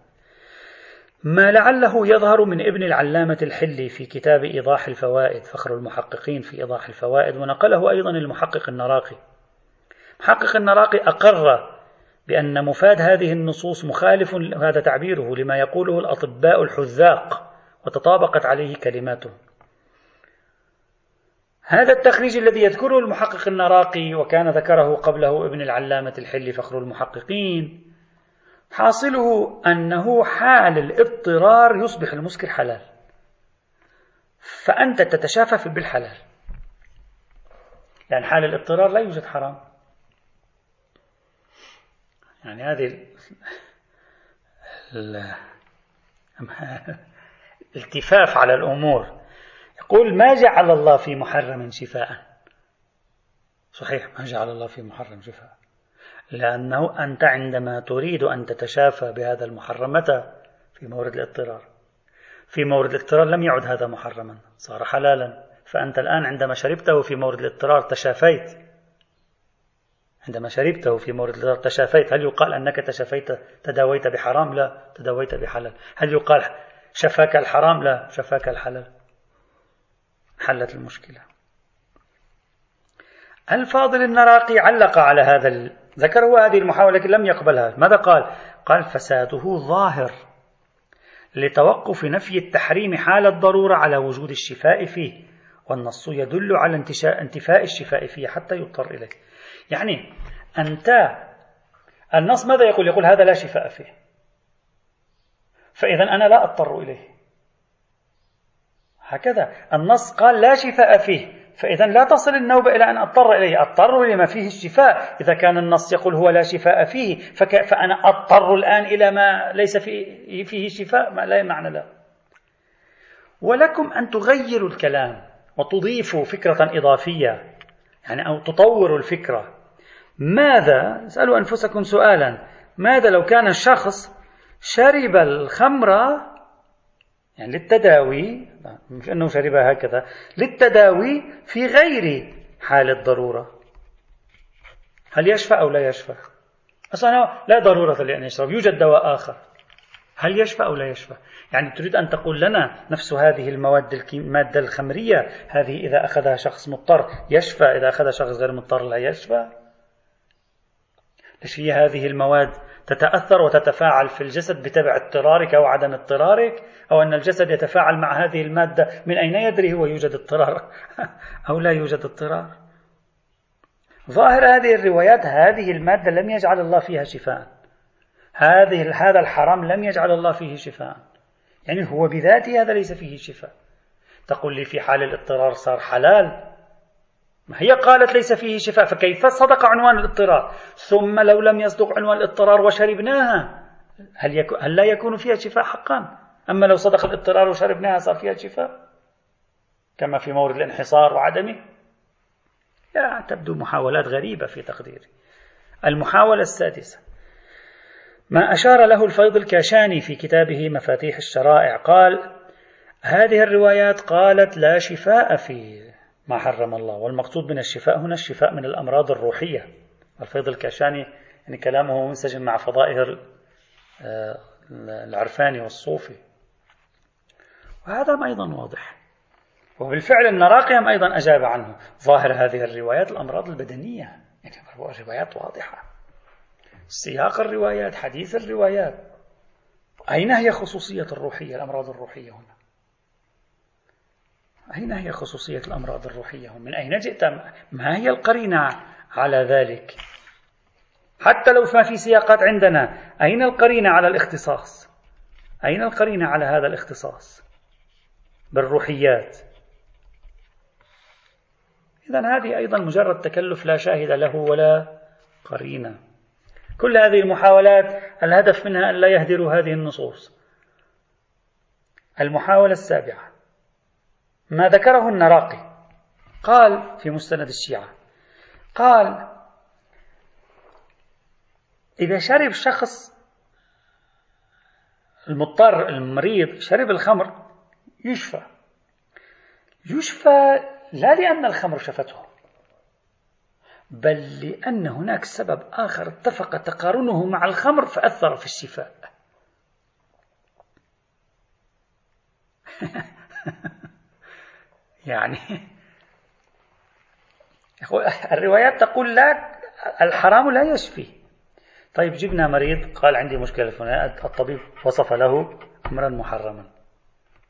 ما لعله يظهر من ابن العلامة الحلي في كتاب إيضاح الفوائد فخر المحققين في إيضاح الفوائد ونقله أيضا المحقق النراقي. محقق النراقي أقر بأن مفاد هذه النصوص مخالف هذا تعبيره لما يقوله الأطباء الحذاق وتطابقت عليه كلماته. هذا التخريج الذي يذكره المحقق النراقي وكان ذكره قبله ابن العلامة الحلي فخر المحققين حاصله أنه حال الاضطرار يصبح المسكر حلال. فأنت تتشافى بالحلال يعني حال الاضطرار لا يوجد حرام. يعني هذه الالتفاف على الأمور. يقول ما جعل الله في محرم شفاء. صحيح ما جعل الله في محرم شفاء. لأنه أنت عندما تريد أن تتشافى بهذا المحرم متى في مورد الاضطرار. في مورد الاضطرار لم يعد هذا محرما صار حلالا. فأنت الآن عندما شربته في مورد الاضطرار تشافيت. عندما شربته في مورد الاضطرار تشافيت. هل يقال أنك تشافيت تداويت بحرام؟ لا تداويت بحلال. هل يقال شفاك الحرام؟ لا شفاك الحلال. حلت المشكلة. الفاضل النراقي علق على هذا ذكر هو هذه المحاولة لكن لم يقبلها. ماذا قال؟ قال فساده ظاهر لتوقف نفي التحريم حال الضرورة على وجود الشفاء فيه والنص يدل على انتفاء الشفاء فيه حتى يضطر إليه. يعني أنت النص ماذا يقول؟ يقول هذا لا شفاء فيه. فإذا أنا لا أضطر إليه. هكذا. النص قال لا شفاء فيه فإذا لا تصل النوبة إلى أن أضطر إليه. أضطر لما فيه الشفاء. إذا كان النص يقول هو لا شفاء فيه فك... فأنا أضطر الآن إلى ما ليس فيه, فيه شفاء ما لا معنى له. ولكم أن تغيروا الكلام وتضيفوا فكرة إضافية يعني أو تطوروا الفكرة. ماذا اسألوا أنفسكم سؤالا ماذا لو كان الشخص شرب الخمر يعني للتداوي مش أنه شربها هكذا للتداوي في غير حال الضرورة. هل يشفى أو لا يشفى؟ أصلا لا ضرورة لأن يشرب يوجد دواء آخر. هل يشفى أو لا يشفى؟ يعني تريد أن تقول لنا نفس هذه المواد المادة الخمرية هذه إذا أخذها شخص مضطر يشفى إذا أخذها شخص غير مضطر لا يشفى؟ ليش هي هذه المواد تتأثر وتتفاعل في الجسد بتبع اضطرارك أو عدم اضطرارك أو أن الجسد يتفاعل مع هذه المادة من أين يدري هو يوجد اضطرار أو لا يوجد اضطرار. ظاهر هذه الروايات هذه المادة لم يجعل الله فيها شفاء. هذه هذا الحرام لم يجعل الله فيه شفاء. يعني هو بذاته هذا ليس فيه شفاء. تقول لي في حال الاضطرار صار حلال؟ ما هي قالت ليس فيه شفاء فكيف صدق عنوان الاضطرار؟ ثم لو لم يصدق عنوان الاضطرار وشربناها هل, يكون هل لا يكون فيها شفاء حقا؟ أما لو صدق الاضطرار وشربناها صار فيها شفاء؟ كما في مورد الانحصار وعدمه؟ لا تبدو محاولات غريبة في تقديري. المحاولة السادسة. ما أشار له الفيض الكاشاني في كتابه مفاتيح الشرائع قال هذه الروايات قالت لا شفاء في ما حرم الله. والمقصود من الشفاء هنا الشفاء من الأمراض الروحية. الفيض الكاشاني يعني كلامه منسجم مع فضائه آه، العرفاني والصوفي. وهذا أيضا واضح. وبالفعل النراقيم أيضا أجاب عنه. ظاهر هذه الروايات الأمراض البدنية. يعني روايات واضحة. سياق الروايات حديث الروايات. أين هي خصوصية الروحية الأمراض الروحية هنا؟ أين هي خصوصية الأمراض الروحية؟ من أين جئت؟ ما هي القرينة على ذلك؟ حتى لو ما في سياقات عندنا أين القرينة على الاختصاص؟ أين القرينة على هذا الاختصاص؟ بالروحيات. إذا هذه أيضا مجرد تكلف لا شاهد له ولا قرينة. كل هذه المحاولات الهدف منها أن لا يهدروا هذه النصوص. المحاولة السابعة. ما ذكره النراقي. قال في مستند الشيعة قال إذا شرب شخص المضطر المريض شرب الخمر يشفى. يشفى لا لأن الخمر شفته بل لأن هناك سبب آخر اتفق تقارنه مع الخمر فأثر في الشفاء. يعني. الروايات تقول لا الحرام لا يشفي. طيب جبنا مريض قال عندي مشكلة فلانية الطبيب وصف له أمرا محرما.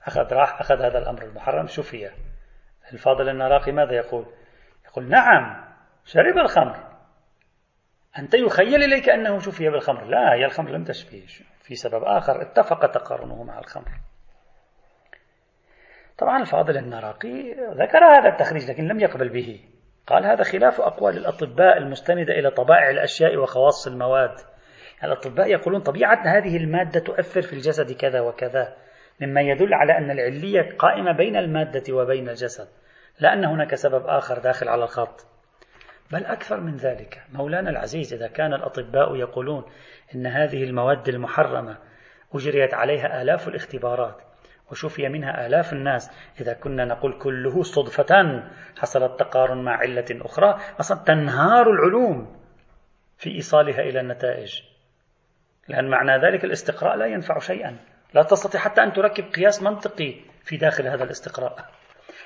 أخذ راح أخذ هذا الأمر المحرم شفي. الفاضل النراقي ماذا يقول؟ يقول نعم شرب الخمر. أنت يخيل إليك أنه شفي بالخمر. لا هي الخمر لم تشفيه في سبب آخر اتفق تقارنه مع الخمر. طبعا الفاضل النراقي ذكر هذا التخريج لكن لم يقبل به. قال هذا خلاف أقوال الأطباء المستندة إلى طبائع الأشياء وخواص المواد. الأطباء يقولون طبيعة هذه المادة تؤثر في الجسد كذا وكذا مما يدل على أن العلية قائمة بين المادة وبين الجسد لا أن هناك سبب آخر داخل على الخط. بل أكثر من ذلك مولانا العزيز إذا كان الأطباء يقولون إن هذه المواد المحرمة أجريت عليها آلاف الاختبارات وشفي منها آلاف الناس. إذا كنا نقول كله صدفة حصل التقارن مع علة أخرى أصلا تنهار العلوم في إيصالها إلى النتائج. لأن معنى ذلك الاستقراء لا ينفع شيئا. لا تستطيع حتى أن تركب قياس منطقي في داخل هذا الاستقراء.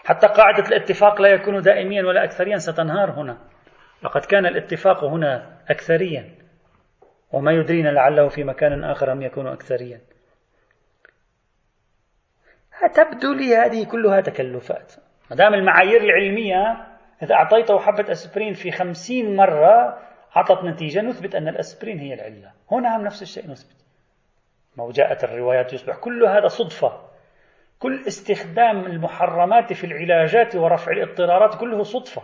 حتى قاعدة الاتفاق لا يكون دائميا ولا أكثريا ستنهار هنا. لقد كان الاتفاق هنا أكثريا. وما يدرينا لعله في مكان آخر لم يكون أكثريا. تبدو لي هذه كلها تكلفات. ما دام المعايير العلمية إذا أعطيته حبة أسبرين في خمسين مرة أعطت نتيجة نثبت أن الأسبرين هي العلة. هنا هم نفس الشيء نثبت. ما جاءت الروايات يصبح كل هذا صدفة. كل استخدام المحرمات في العلاجات ورفع الاضطرارات كله صدفة.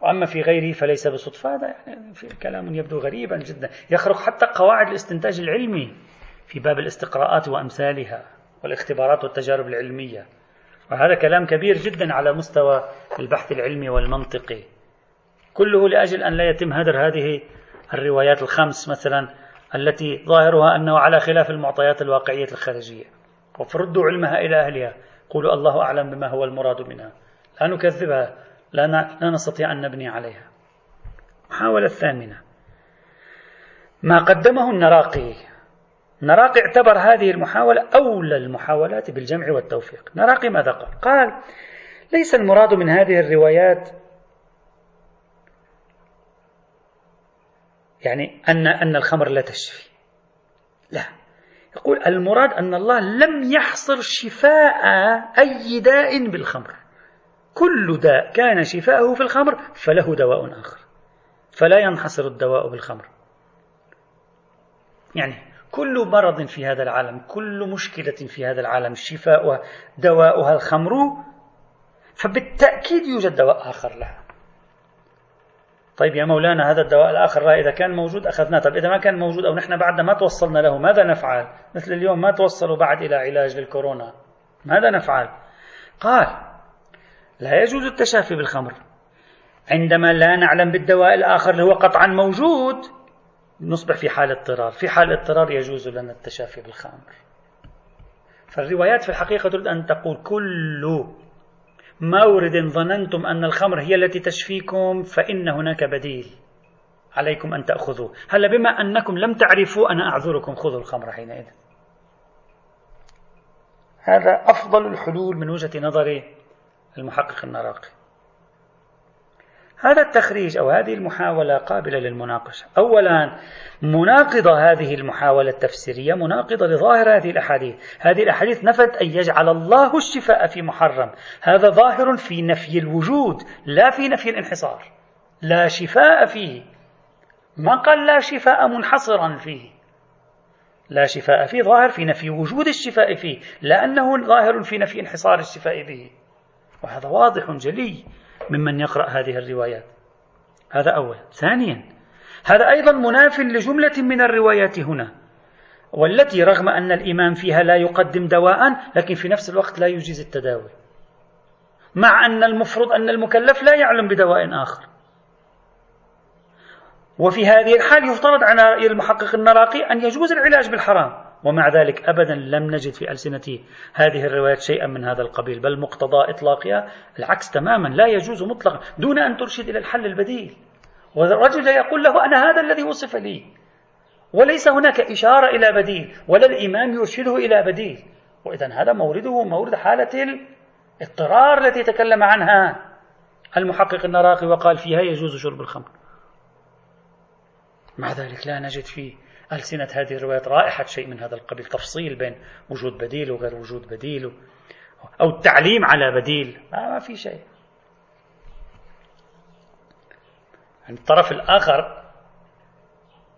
وأما في غيره فليس بصدفة. هذا يعني في كلام يبدو غريبا جدا. يخرق حتى قواعد الاستنتاج العلمي. في باب الاستقراءات وأمثالها والاختبارات والتجارب العلمية. وهذا كلام كبير جدا على مستوى البحث العلمي والمنطقي. كله لأجل أن لا يتم هدر هذه الروايات الخمس مثلا التي ظاهرها أنه على خلاف المعطيات الواقعية الخارجية. وفردوا علمها إلى أهلها. قولوا الله أعلم بما هو المراد منها. لا نكذبها. لا, لا نستطيع أن نبني عليها. المحاولة الثامنة. ما قدمه النراقي. نراقي اعتبر هذه المحاولة أولى المحاولات بالجمع والتوفيق. نراقي ماذا قال؟ قال ليس المراد من هذه الروايات يعني أن أن الخمر لا تشفي. لا. يقول المراد أن الله لم يحصر شفاء أي داء بالخمر. كل داء كان شفاءه في الخمر فله دواء آخر. فلا ينحصر الدواء بالخمر. يعني كل مرض في هذا العالم كل مشكلة في هذا العالم شفاؤها دواؤها الخمر فبالتأكيد يوجد دواء آخر لها. طيب يا مولانا هذا الدواء الآخر إذا كان موجود أخذناه. طيب إذا ما كان موجود أو نحن بعد ما توصلنا له ماذا نفعل؟ مثل اليوم ما توصلوا بعد إلى علاج للكورونا. ماذا نفعل؟ قال لا يجوز التشافي بالخمر. عندما لا نعلم بالدواء الآخر اللي هو قطعا موجود نصبح في حال اضطرار. في حال اضطرار يجوز لنا التشافي بالخمر. فالروايات في الحقيقة تريد أن تقول كل مورد ظننتم أن الخمر هي التي تشفيكم فإن هناك بديل عليكم أن تأخذوه. هلا بما أنكم لم تعرفوا أنا أعذركم. خذوا الخمر حينئذ. هذا أفضل الحلول من وجهة نظر المحقق النراقي هذا التخريج أو هذه المحاولة قابلة للمناقشة. أولا مناقضة هذه المحاولة التفسيرية مناقضة لظاهر هذه الأحاديث. هذه الأحاديث نفت أن يجعل الله الشفاء في محرم. هذا ظاهر في نفي الوجود لا في نفي الانحصار. لا شفاء فيه. ما قال لا شفاء منحصرا فيه. لا شفاء فيه ظاهر في نفي وجود الشفاء فيه لأنه ظاهر في نفي انحصار الشفاء به. وهذا واضح جلي. ممن يقرأ هذه الروايات. هذا أولا ثانيا هذا أيضا مناف لجملة من الروايات هنا والتي رغم أن الإمام فيها لا يقدم دواء لكن في نفس الوقت لا يجيز التداوي. مع أن المفروض أن المكلف لا يعلم بدواء آخر. وفي هذه الحال يفترض على المحقق النراقي أن يجوز العلاج بالحرام. ومع ذلك أبدا لم نجد في ألسنة هذه الروايات شيئا من هذا القبيل بل مقتضى إطلاقها العكس تماما لا يجوز مطلقا دون أن ترشد إلى الحل البديل. والرجل يقول له أنا هذا الذي وصف لي. وليس هناك إشارة إلى بديل ولا الإمام يرشده إلى بديل. وإذا هذا مورده مورد حالة الاضطرار التي تكلم عنها المحقق النراقي وقال فيها يجوز شرب الخمر. مع ذلك لا نجد في ألسنة هذه الروايات رائحة شيء من هذا القبيل تفصيل بين وجود بديل وغير وجود بديل أو التعليم على بديل. ما, ما في شيء. يعني الطرف الآخر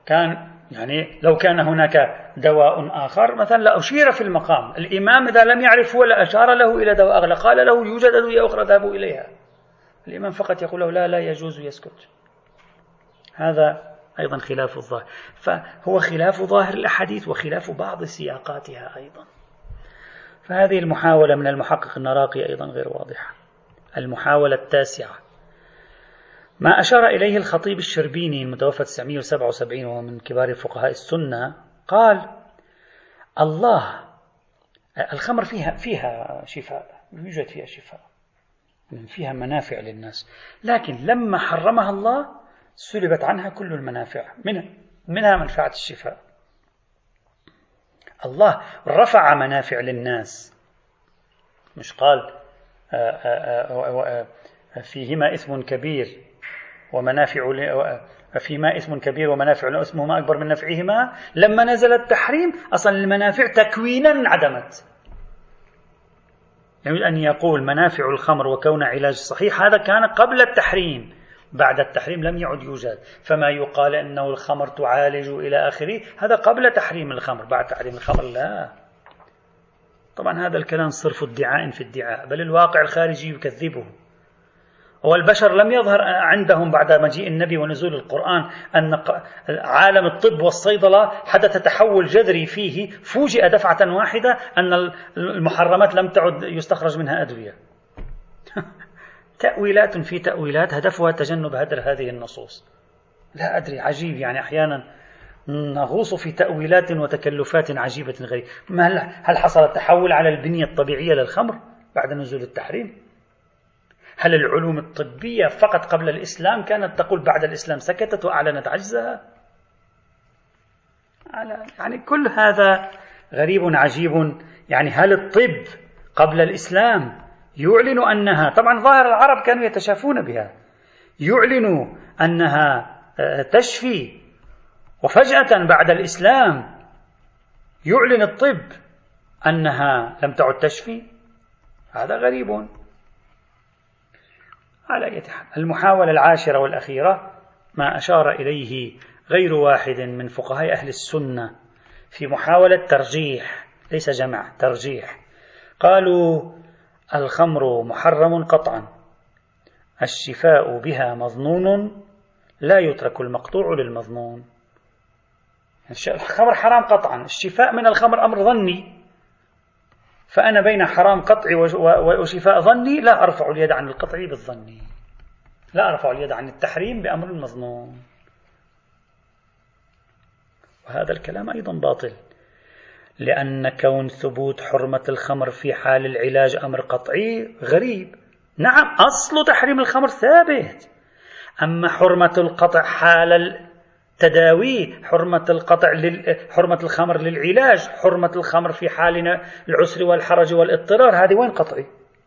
كان يعني لو كان هناك دواء آخر مثلا لأشير في المقام. الإمام إذا لم يعرف هو لأشار له إلى دواء آخر قال له يوجد أدوية أخرى ذهبوا إليها. الإمام فقط يقول له لا لا يجوز يسكت. هذا أيضا خلاف الظاهر. فهو خلاف ظاهر الأحاديث وخلاف بعض سياقاتها أيضا. فهذه المحاولة من المحقق النراقي أيضا غير واضحة. المحاولة التاسعة. ما أشار إليه الخطيب الشربيني المتوفى 977 وهو من كبار فقهاء السنة قال الله الخمر فيها فيها شفاء يوجد فيها شفاء فيها منافع للناس. لكن لما حرمها الله سلبت عنها كل المنافع منها منها منفعة الشفاء. الله رفع منافع للناس. مش قال آه، آه، آه، فيهما إثم كبير ومنافع فيما اسم كبير ومنافع اسمهما أكبر من نفعهما. لما نزل التحريم أصلا المنافع تكوينا انعدمت يريد أن يقول منافع الخمر وكون علاج صحيح هذا كان قبل التحريم. بعد التحريم لم يعد يوجد. فما يقال أنه الخمر تعالج إلى آخره هذا قبل تحريم الخمر. بعد تحريم الخمر لا. طبعا هذا الكلام صرف ادعاء في ادعاء بل الواقع الخارجي يكذبه. والبشر لم يظهر عندهم بعد مجيء النبي ونزول القرآن أن عالم الطب والصيدلة حدث تحول جذري فيه فوجئ دفعة واحدة أن المحرمات لم تعد يستخرج منها أدوية. تأويلات في تأويلات هدفها تجنب هدر هذه النصوص. لا أدري عجيب يعني أحيانا نغوص في تأويلات وتكلفات عجيبة غريبة. هل حصل التحول على البنية الطبيعية للخمر بعد نزول التحريم؟ هل العلوم الطبية فقط قبل الإسلام كانت تقول بعد الإسلام سكتت وأعلنت عجزها؟ يعني كل هذا غريب عجيب. يعني هل الطب قبل الإسلام يعلن أنها طبعا ظاهر العرب كانوا يتشافون بها. يعلن أنها آه، تشفي. وفجأة بعد الإسلام يعلن الطب أنها لم تعد تشفي. هذا غريب. على حال المحاولة العاشرة والأخيرة ما أشار إليه غير واحد من فقهاء أهل السنة في محاولة ترجيح ليس جمع ترجيح. قالوا الخمر محرم قطعا. الشفاء بها مظنون لا يترك المقطوع للمظنون. الخمر حرام قطعا. الشفاء من الخمر أمر ظني. فأنا بين حرام قطعي وشفاء ظني لا أرفع اليد عن القطعي بالظني لا أرفع اليد عن التحريم بأمر المظنون وهذا الكلام أيضا باطل. لأن كون ثبوت حرمة الخمر في حال العلاج أمر قطعي غريب. نعم أصل تحريم الخمر ثابت. أما حرمة القطع حال تداوي حرمة القطع لل... حرمة الخمر للعلاج حرمة الخمر في حال العسر والحرج والاضطرار هذه وين قطعي؟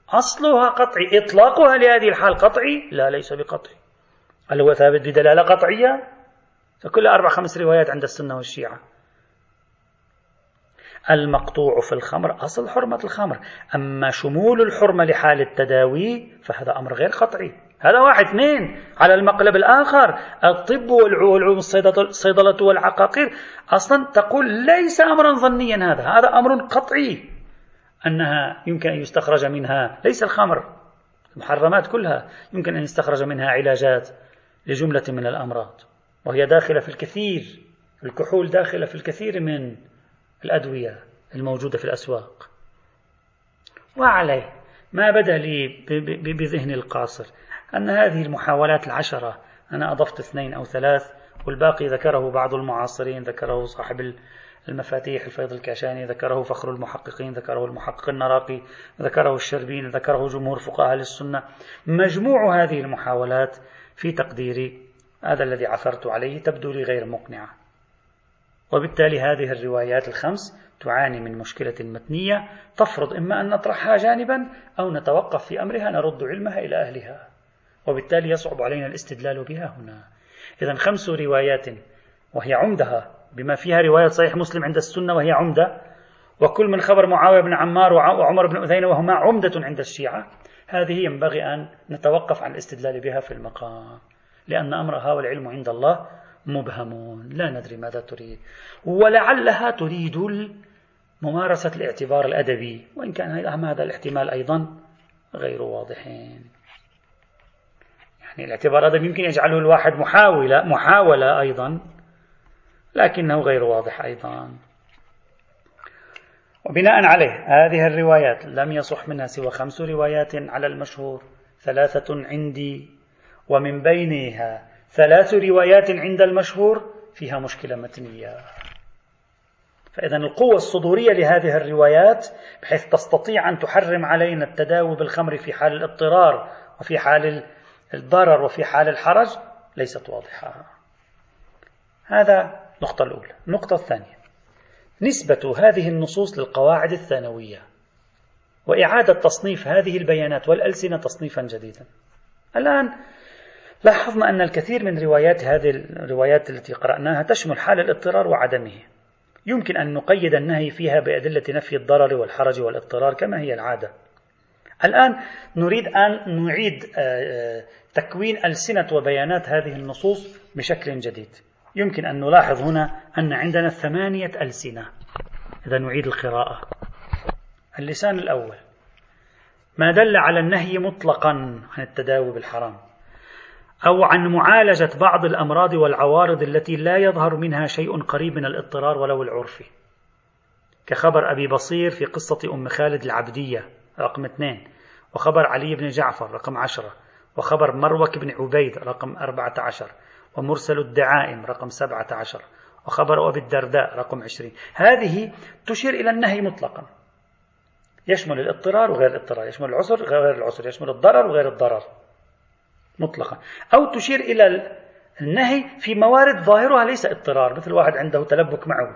أصلها قطعي إطلاقها لهذه الحال قطعي؟ لا ليس بقطعي. هل هو ثابت بدلالة قطعية؟ فكل أربع خمس روايات عند السنة والشيعة. المقطوع في الخمر أصل حرمة الخمر. أما شمول الحرمة لحال التداوي فهذا أمر غير قطعي. هذا واحد اثنين على المقلب الآخر. الطب والعلوم الصيدلة والعقاقير. أصلا تقول ليس أمرا ظنيا هذا هذا أمر قطعي. أنها يمكن أن يستخرج منها ليس الخمر. المحرمات كلها يمكن أن يستخرج منها علاجات لجملة من الأمراض. وهي داخلة في الكثير الكحول داخلة في الكثير من الأدوية الموجودة في الأسواق. وعليه ما بدا لي بذهني القاصر أن هذه المحاولات العشرة أنا أضفت اثنين أو ثلاث والباقي ذكره بعض المعاصرين ذكره صاحب المفاتيح الفيض الكاشاني ذكره فخر المحققين ذكره المحقق النراقي ذكره الشربين ذكره جمهور فقهاء السنة. مجموع هذه المحاولات في تقديري هذا الذي عثرت عليه تبدو لي غير مقنعة. وبالتالي هذه الروايات الخمس تعاني من مشكلة متنية تفرض إما أن نطرحها جانبا أو نتوقف في أمرها نرد علمها إلى أهلها. وبالتالي يصعب علينا الاستدلال بها هنا. إذا خمس روايات وهي عمدها بما فيها رواية صحيح مسلم عند السنة وهي عمدة. وكل من خبر معاوية بن عمار وعمر بن أذينة وهما عمدة عند الشيعة. هذه ينبغي أن نتوقف عن الاستدلال بها في المقام لأن أمرها والعلم عند الله مبهم لا ندري ماذا تريد. ولعلها تريد ممارسة الاعتبار الأدبي وإن كان هذا الاحتمال أيضا غير واضحين. يعني الاعتبار الأدبي يمكن يجعله الواحد محاولة محاولة أيضا لكنه غير واضح أيضا. وبناء عليه هذه الروايات لم يصح منها سوى خمس روايات على المشهور ثلاثة عندي ومن بينها ثلاث روايات عند المشهور فيها مشكلة متنية. فإذا القوة الصدورية لهذه الروايات بحيث تستطيع أن تحرم علينا التداوي بالخمر في حال الاضطرار وفي حال الضرر وفي حال الحرج ليست واضحة. هذا النقطة الأولى. النقطة الثانية. نسبة هذه النصوص للقواعد الثانوية وإعادة تصنيف هذه البيانات والألسنة تصنيفا جديدا. الآن لاحظنا أن الكثير من روايات هذه الروايات التي قرأناها تشمل حال الاضطرار وعدمه. يمكن أن نقيد النهي فيها بأدلة نفي الضرر والحرج والاضطرار كما هي العادة. الآن نريد أن نعيد آه، آه، تكوين ألسنة وبيانات هذه النصوص بشكل جديد. يمكن أن نلاحظ هنا أن عندنا ثمانية ألسنة. إذا نعيد القراءة. اللسان الأول. ما دل على النهي مطلقا عن التداوي بالحرام. أو عن معالجة بعض الأمراض والعوارض التي لا يظهر منها شيء قريب من الاضطرار ولو العرفي كخبر أبي بصير في قصة أم خالد العبدية رقم اثنين. وخبر علي بن جعفر رقم عشرة. وخبر مروك بن عبيد رقم أربعة عشر. ومرسل الدعائم رقم سبعة عشر. وخبر أبي الدرداء رقم عشرين. هذه تشير إلى النهي مطلقا. يشمل الاضطرار وغير الاضطرار. يشمل العسر غير العسر. يشمل الضرر وغير الضرر. مطلقا أو تشير إلى النهي في موارد ظاهرها ليس اضطرار مثل واحد عنده تلبك معه.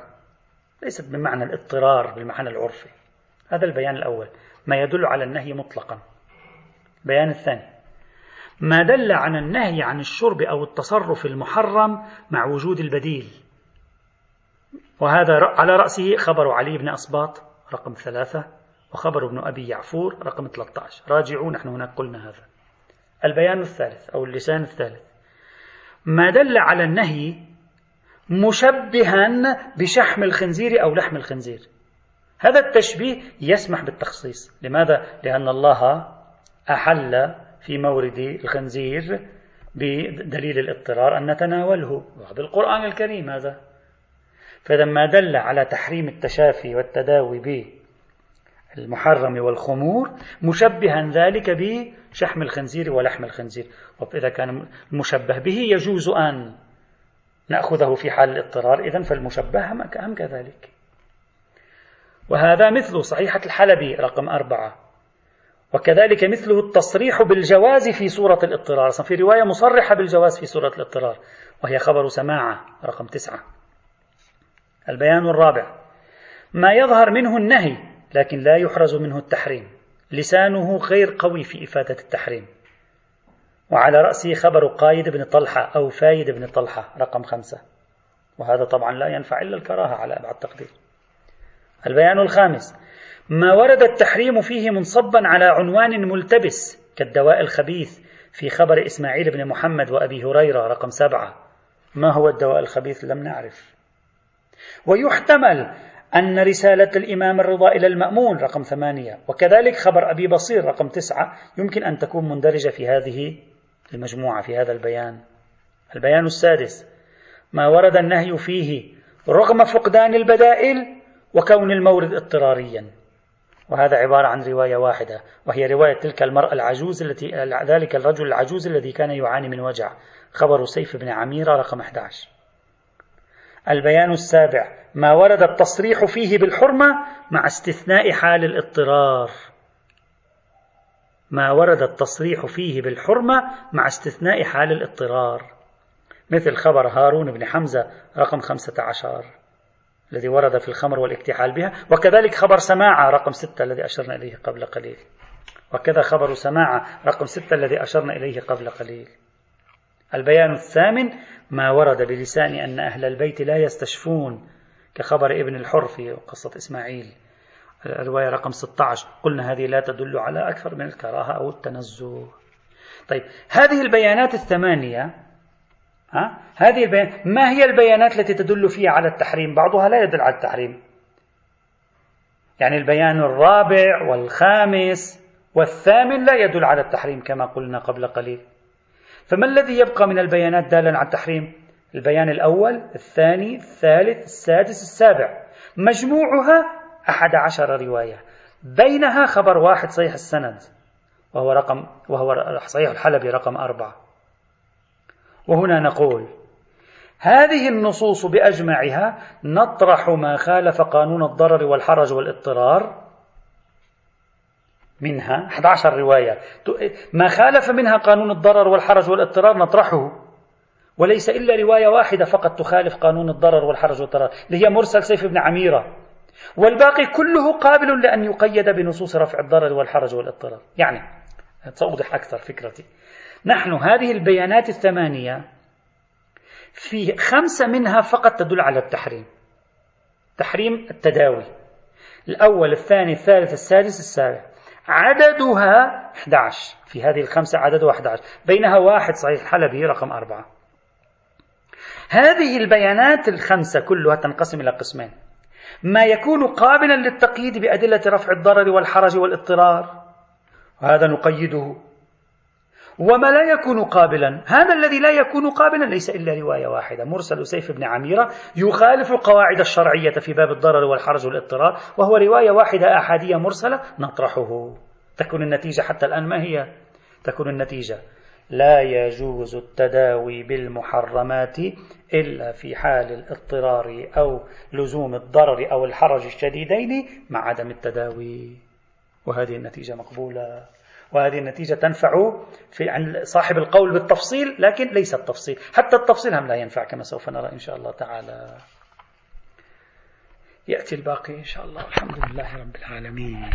ليست بمعنى الاضطرار بالمعنى العرفي. هذا البيان الأول. ما يدل على النهي مطلقا. البيان الثاني. ما دل على النهي عن الشرب أو التصرف المحرم مع وجود البديل. وهذا على رأسه خبر علي بن أصباط رقم ثلاثة وخبر ابن أبي يعفور رقم 13 راجعوا نحن هناك قلنا هذا. البيان الثالث أو اللسان الثالث. ما دل على النهي مشبها بشحم الخنزير أو لحم الخنزير. هذا التشبيه يسمح بالتخصيص. لماذا؟ لأن الله أحل في مورد الخنزير بدليل الاضطرار أن نتناوله. بالقرآن الكريم هذا. فإذا ما دل على تحريم التشافي والتداوي بالمحرم والخمور مشبها ذلك بشحم الخنزير ولحم الخنزير. وإذا كان المشبه به يجوز أن نأخذه في حال الاضطرار إذا فالمشبه هم كذلك. وهذا مثل صحيحة الحلبي رقم أربعة. وكذلك مثله التصريح بالجواز في سورة الاضطرار. في رواية مصرحة بالجواز في سورة الاضطرار وهي خبر سماعة رقم تسعة. البيان الرابع. ما يظهر منه النهي لكن لا يحرز منه التحريم. لسانه غير قوي في إفادة التحريم. وعلى رأسه خبر قايد بن طلحة أو فايد بن طلحة رقم خمسة. وهذا طبعا لا ينفع إلا الكراهة على أبعد تقدير. البيان الخامس. ما ورد التحريم فيه منصبا على عنوان ملتبس كالدواء الخبيث في خبر إسماعيل بن محمد وأبي هريرة رقم سبعة. ما هو الدواء الخبيث؟ لم نعرف. ويحتمل أن رسالة الإمام الرضا إلى المأمون رقم ثمانية. وكذلك خبر أبي بصير رقم تسعة. يمكن أن تكون مندرجة في هذه المجموعة في هذا البيان. البيان السادس. ما ورد النهي فيه رغم فقدان البدائل وكون المورد اضطراريا. وهذا عبارة عن رواية واحدة وهي رواية تلك المرأة العجوز التي ذلك الرجل العجوز الذي كان يعاني من وجع. خبر سيف بن عميرة رقم 11 البيان السابع. ما ورد التصريح فيه بالحرمة مع استثناء حال الاضطرار. ما ورد التصريح فيه بالحرمة مع استثناء حال الاضطرار. مثل خبر هارون بن حمزة رقم 15 الذي ورد في الخمر والاكتحال بها. وكذلك خبر سماعة رقم ستة الذي أشرنا إليه قبل قليل. وكذا خبر سماعة رقم ستة الذي أشرنا إليه قبل قليل. البيان الثامن ما ورد بلسان أن أهل البيت لا يستشفون كخبر ابن الحر في قصة إسماعيل. الرواية رقم 16 قلنا هذه لا تدل على أكثر من الكراهة أو التنزه. طيب هذه البيانات الثمانية ها؟ هذه البيان ما هي البيانات التي تدل فيها على التحريم؟ بعضها لا يدل على التحريم. يعني البيان الرابع والخامس والثامن لا يدل على التحريم كما قلنا قبل قليل. فما الذي يبقى من البيانات دالا على التحريم؟ البيان الأول الثاني الثالث السادس السابع. مجموعها أحد عشر رواية. بينها خبر واحد صحيح السند وهو رقم وهو صحيح الحلبي رقم أربعة. وهنا نقول هذه النصوص بأجمعها نطرح ما خالف قانون الضرر والحرج والاضطرار. منها 11 رواية. ما خالف منها قانون الضرر والحرج والاضطرار نطرحه. وليس إلا رواية واحدة فقط تخالف قانون الضرر والحرج والاضطرار اللي هي مرسل سيف بن عميرة. والباقي كله قابل لأن يقيد بنصوص رفع الضرر والحرج والاضطرار. يعني سأوضح أكثر فكرتي. نحن هذه البيانات الثمانية في خمسة منها فقط تدل على التحريم. تحريم التداوي. الأول الثاني الثالث السادس السابع. عددها 11 في هذه الخمسة عددها 11 بينها واحد صحيح. حلبي رقم أربعة. هذه البيانات الخمسة كلها تنقسم إلى قسمين. ما يكون قابلا للتقييد بأدلة رفع الضرر والحرج والاضطرار. وهذا نقيده وما لا يكون قابلا. هذا الذي لا يكون قابلا ليس إلا رواية واحدة. مرسل سيف بن عميرة يخالف القواعد الشرعية في باب الضرر والحرج والاضطرار وهو رواية واحدة أحادية مرسلة نطرحه. تكون النتيجة حتى الآن ما هي؟ تكون النتيجة لا يجوز التداوي بالمحرمات إلا في حال الاضطرار أو لزوم الضرر أو الحرج الشديدين مع عدم التداوي. وهذه النتيجة مقبولة. وهذه النتيجة تنفع في عند صاحب القول بالتفصيل لكن ليس التفصيل. حتى التفصيل هم لا ينفع كما سوف نرى إن شاء الله تعالى. يأتي الباقي إن شاء الله. الحمد لله رب العالمين.